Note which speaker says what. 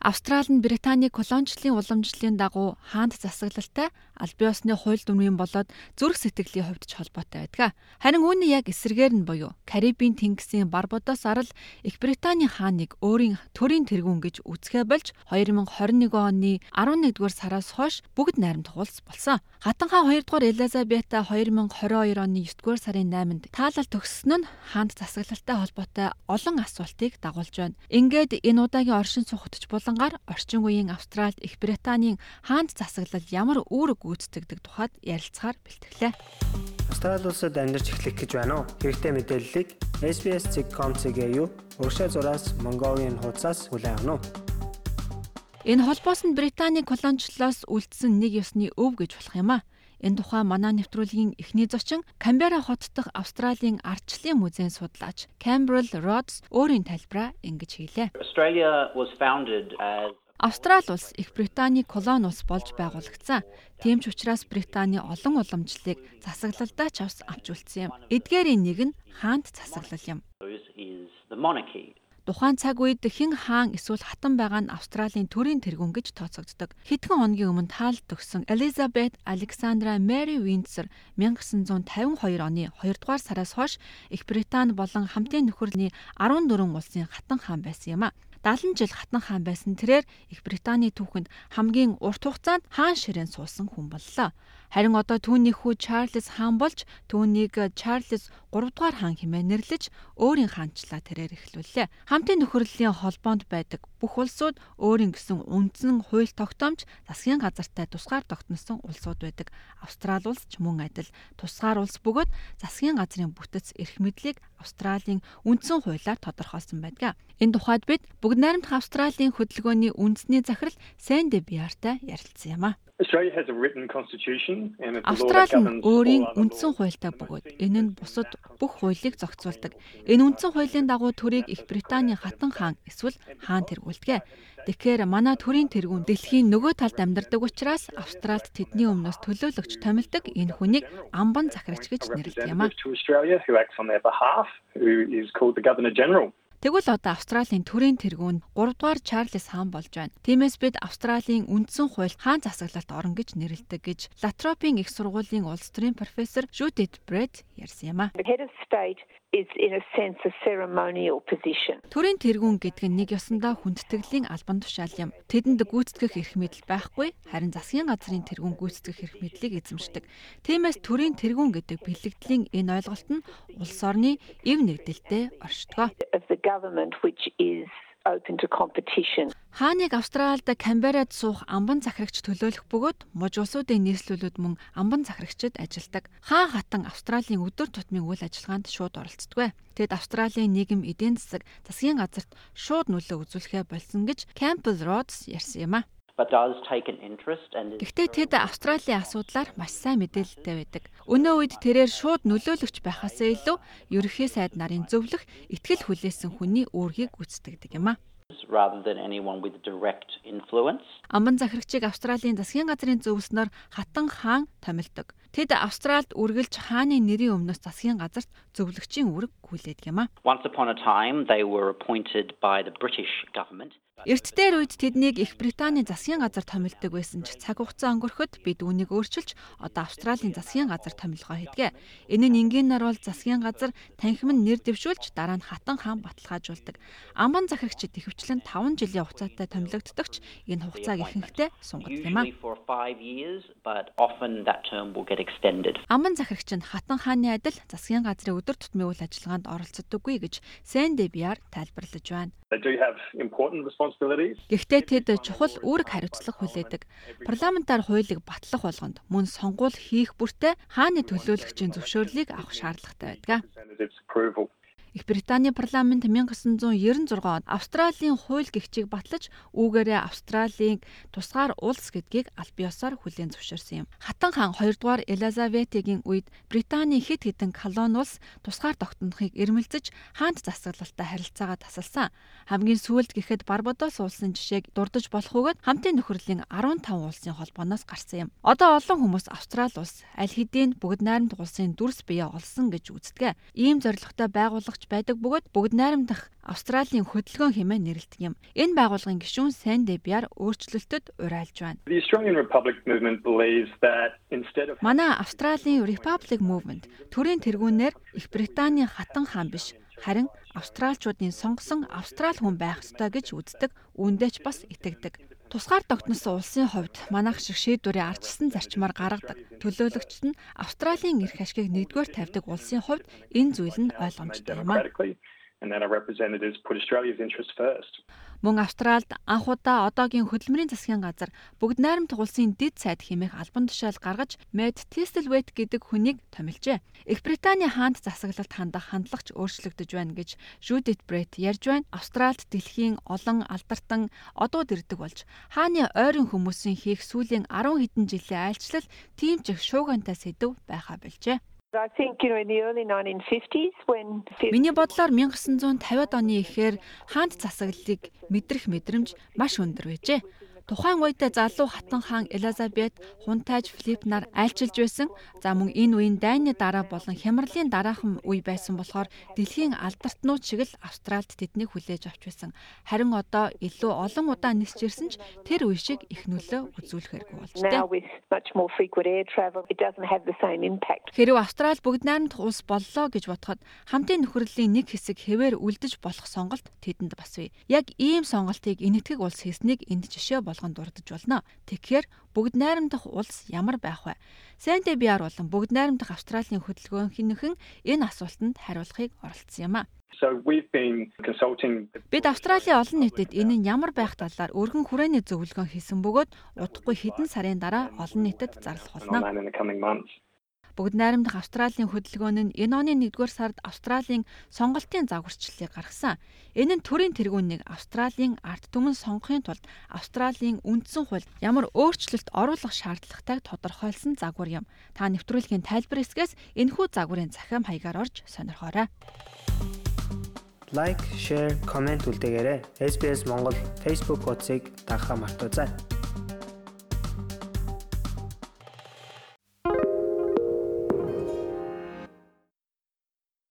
Speaker 1: Австрали нь Британий колоничлын уламжлалын дагуу хаант засаглалтай аль биесны хууль дүрмийн болоод зүрх сэтгэлийн хувьд ч холбоотой байдаг. Харин үүний яг эсрэгээр нь буюу Карибын тэнгисийн Барбадос арал Их Британий хааныг өөрийн төрийн тэргүүн гэж үзэхэ болж 2021 оны 11-р сараас хойш бүгд найрамд хуулц болсон. Хатан хаан 2-р Элизабета 2022 оны 9-р сарын 8-нд таалал төгссөн нь хаант засаглалтай холбоотой олон асуултыг дагуулж байна. Ингээд энэ удаагийн оршин суугтч булангаар орчин үеийн Австралид Их Британийн хаант засаглал ямар үүрэг гүйцэтгэдэг тухайд ярилцахаар бэлтгэлээ.
Speaker 2: Австрали улсад амьдарч эхлэх гэж байна уу? Хэрэгтэй мэдээллийг SBS.com.cg юу? Уршаа зураас Mongolian хуудасаас хүлээн авах нь.
Speaker 1: Энэ холбоос нь Британий колоничлолоос үлдсэн нэг ёсны өв гэж болох юм а. Энэ тухай манай нэвтрүүлгийн эхний зочин Камбера хот дахь Австралийн ардчлалын музейн судлаач Campbell Rhodes өөрийн тайлбараа ингэж хэлээ.
Speaker 3: Australia was founded as
Speaker 1: Австрали улс Их Британий колони улс болж байгуулагдсан. Тийм ч учраас Британий олон уламжлалыг засаглалдаа ч авч үлдсэн юм. Эдгээрийн нэг нь хаант засаглал юм. Тухайн цаг үед хэн хаан эсвэл хатан байгаа нь Австралийн төрийн тэргүүн гэж тооцогддог. Хэдхэн хоногийн өмнө таалт төгсөн Elizabeth Alexandra Mary Windsor 1952 оны 2 дугаар сараас хойш Их Британи болон хамтын нөхөрлөний 14 улсын хатан хаан байсан юм а. 70 жил хатан хаан байсан тэрээр Их Британий түүхэнд хамгийн урт хугацаанд хаан ширээн суусан хүн боллоо. Харин одоо түүний хүү Чарльз хаан болж түүнийг Чарльз 3 дугаар хаан хэмээн нэрлэж өөрийн хаанчлаа тэрээр эхлүүллээ. Хамтын нөхөрлөлийн холбоонд байдаг бүх улсууд өөрийн гэсэн үндсэн хууль тогтоомж засгийн газартай тусгаар тогтносон улсууд байдаг. Австрали улс ч мөн адил тусгаар улс бөгөөд засгийн газрын бүтэц эрх мэдлийг Австралийн үндсэн хуулиар тодорхойлсон байдаг. Энэ тухайд бид бүгд найрамдах Австралийн хөдөлгөөний үндэсний захирал Сэнди Биартай ярилцсан юм а.
Speaker 4: Australia has a written constitution and it's the law that
Speaker 1: Австрали өөрийн үндсэн хуультай бөгөөд энэ нь бусад бүх хуулийг зохицуулдаг. Энэ үндсэн хуулийн дагуу төрийг Их Британий хатан хаан эсвэл хаан тэргүүлдэг. Тэгэхээр манай төрийн тэргүүн дэлхийн нөгөө талд амьдардаг учраас Австралид тэдний өмнөөс төлөөлөгч томилдог энэ хүнийг амбан захирагч гэж нэрлэдэг юм а. Тэгвэл одоо Австралийн төрийн тэргүүн 3 дугаар Чарльз хаан болж байна. Тиймээс бид Австралийн үндсэн хууль хаан засаглалт орно гэж нэрлэдэг гэж Латропийн их сургуулийн улс төрийн профессор Judith Brett ярьсан юм а.
Speaker 5: Is in a sense a ceremonial position.
Speaker 1: Төрийн тэргүүн гэдэг нь нэг ёсондоо хүндэтгэлийн албан тушаал юм. Тэдэнд гүйцэтгэх эрх мэдэл байхгүй, харин засгийн газрын тэргүүн гүйцэтгэх эрх мэдлийг эзэмшдэг. Тиймээс төрийн тэргүүн гэдэг бэлэгдлийн энэ ойлголт нь улс орны эв нэгдэлтэд оршдог.
Speaker 5: the government which is open to competition.
Speaker 1: Хааныг Австралид Камберад суух амбан захирагч төлөөлөх бөгөөд муж улсуудын нийслүүлүүд мөн амбан захирагчид ажилдаг. Хаан хатан Австралийн өдөр тутмын үйл ажиллагаанд шууд оролцдог. Тэд Австралийн нийгэм эдийн засаг засгийн газарт шууд нөлөө үзүүлэхэ болсон гэж Campbell Rhodes ярьсан юм а. Гэхдээ тэд Австралийн асуудлаар маш сайн мэдээлэлтэй байдаг. Өнөө үед тэрээр шууд нөлөөлөгч байхаасаа илүү ерөнхий сайд нарын зөвлөх итгэл хүлээсэн хүний үүргийг гүйцэтгэдэг юм а.
Speaker 3: rather than anyone with direct influence.
Speaker 1: Амбан захирагчийг Австралийн засгийн газрын зөвлснөөр хатан хаан томилдог. Тэд Австральд үргэлж хааны нэрийн өмнөөс засгийн газарт зөвлөгчийн үүрэг хүлээдэг юм а.
Speaker 3: Once upon a time, they were appointed by the British government.
Speaker 1: Эрт дээр үед тэднийг Их Британий засгийн газар томилдог байсан ч цаг хугацаа өнгөрөхөд бид үүнийг өөрчилж одоо Австралийн засгийн газар томилгоо хийдэг. Энэ нь энгийнээр бол засгийн газар танхим нь нэр дэвшүүлж дараа нь хатан хаан баталгаажуулдаг. Амбан захирагчид ихэвчлэн 5 жилийн хугацаатай томилогддогч энэ хугацааг ихэнхдээ сунгадаг юм а.
Speaker 3: Usually for five years, but often that term will get extended.
Speaker 1: Амбан захирагч нь хатан хааны адил засгийн газрын өдөр тутмын үйл ажиллагаанд оролцдоггүй гэж Сэнди Биар тайлбарлаж байна. Гэхдээ тэд чухал үүрэг хариуцлага хүлээдэг. Парламентаар хуулийг батлах болгонд мөн сонгуул хийх бүртээ хааны төлөөлөгчийн зөвшөөрлийг авах шаардлагатай байдаг. Их Британий парламент 1996 онд Австралийн хууль гихчийг батлаж үүгээрээ Австралийн тусгаар улс гэдгийг аль биесээр хүлээн зөвшөөрсөн юм. Хатан хаан 2 дугаар Элизабетигийн үед Британий хэд хэдэн колони улс тусгаар тогтнохыг эрмэлзэж хаант засаглалтай харилцаагаа тасалсан. Хамгийн сүүлд гэхэд Барбадос улсын жишээг дурдж болох үгээд хамтын нөхөрлөлийн 15 улсын холбооноос гарсан юм. Одоо олон хүмүүс Австрали улс аль хэдийн бүгд найрамд улсын дүрс бие олсон гэж үздэг. Ийм зорилготой байгуулагч байгуулагдаж байдаг бөгөөд бүгд найрамдах Австралийн хөдөлгөөн хэмээн нэрлэдэг юм. Энэ байгууллагын гишүүн Санди Биар өөрчлөлтөд урайлж байна. Манай Австралийн Republic Movement төрийн тэргүүнээр Их Британий хатан хаан биш харин австралчуудын сонгосон австрал хүн байх ёстой гэж үздэг, үүндээ ч бас итгэдэг. Тусгаар тогтносон улсын хувьд манайх шиг шийдвэрийн арчилсан зарчмаар гаргадаг. Төлөөлөгчд нь Австралийн эрх ашгийг нэгдүгээр тавьдаг улсын хувьд энэ зүйл нь ойлгомжтой юм а. Мөн Австралд анх удаа одоогийн хөдөлмөрийн засгийн газар бүгд найрамдах улсын дэд сайд хэмээх албан тушаал гаргаж Мэд Тисtelwet гэдэг хүнийг томилжээ. Их Британий хаант засаглалт хандах хандлагч өөрчлөгдөж байна гэж Judith Brett ярьж байна. Австралд дэлхийн олон алдартан одууд ирдэг болж хааны ойрын хүмүүсийн хийх сүүлийн 10 хэдэн жилийн айлчлал тийм ч их шуугантай сэдв байха болжээ.
Speaker 5: I think, you know, in the early 1950s when
Speaker 1: Миний бодлоор 1950-ад оны эхээр хаант засаглалыг мэдрэх мэдрэмж маш өндөр байжээ. Тухайн үед залуу хатан хаан Элизабет хунтайж Филипп нар айлчилж байсан. За мөн энэ үеийн дайны дараа болон хямралын дараахан үе байсан болохоор дэлхийн алдартнууд шиг л Австралид тэднийг хүлээж авч байсан. Харин одоо илүү олон удаа нисч ирсэн ч тэр үе шиг их нөлөө үзүүлэхэргүй болж
Speaker 5: now
Speaker 1: дээ.
Speaker 5: with much more frequent air travel, it doesn't have the same impact.
Speaker 1: Хэрв Австрал бүгд найрамдах улс боллоо гэж бодоход хамтын нөхрөлийн нэг хэсэг хэвээр үлдэж болох сонголт тэдэнд бас бий. Яг ийм сонголтыг энэтхэг улс хийснийг энд жишээ болгон дурдж болно. Тэгэхээр бүгд найрамдах улс ямар байх вэ? Сэнтэ биар болон бүгд найрамдах Австралийн хөдөлгөөнхийнхэн энэ асуултанд хариулахыг оролдсон юм а. Бид Австралийн олон нийтэд энэ нь ямар байх талаар өргөн хүрээний зөвлөгөө хийсэн бөгөөд удахгүй хэдэн сарын дараа олон нийтэд зарлах болно. Бүгд найрамдах Австралийн хөдөлгөөн нь энэ оны 1-р сард Австралийн сонголтын загварчлалыг гаргасан. Энэ нь төрийн тэргүүнийг Австралийн ард түмэн сонгохын тулд Австралийн үндсэн хууль ямар өөрчлөлт оруулах шаардлагатайг тодорхойлсон загвар юм. Та нэвтрүүлгийн тайлбар хэсгээс энэхүү загварын захиам хаягаар орж сонирхоорой.
Speaker 2: Лайк, шеэр, комент үлдээгээрэй. SBS Монгол Facebook хуудсыг дагахаа мартаоцай.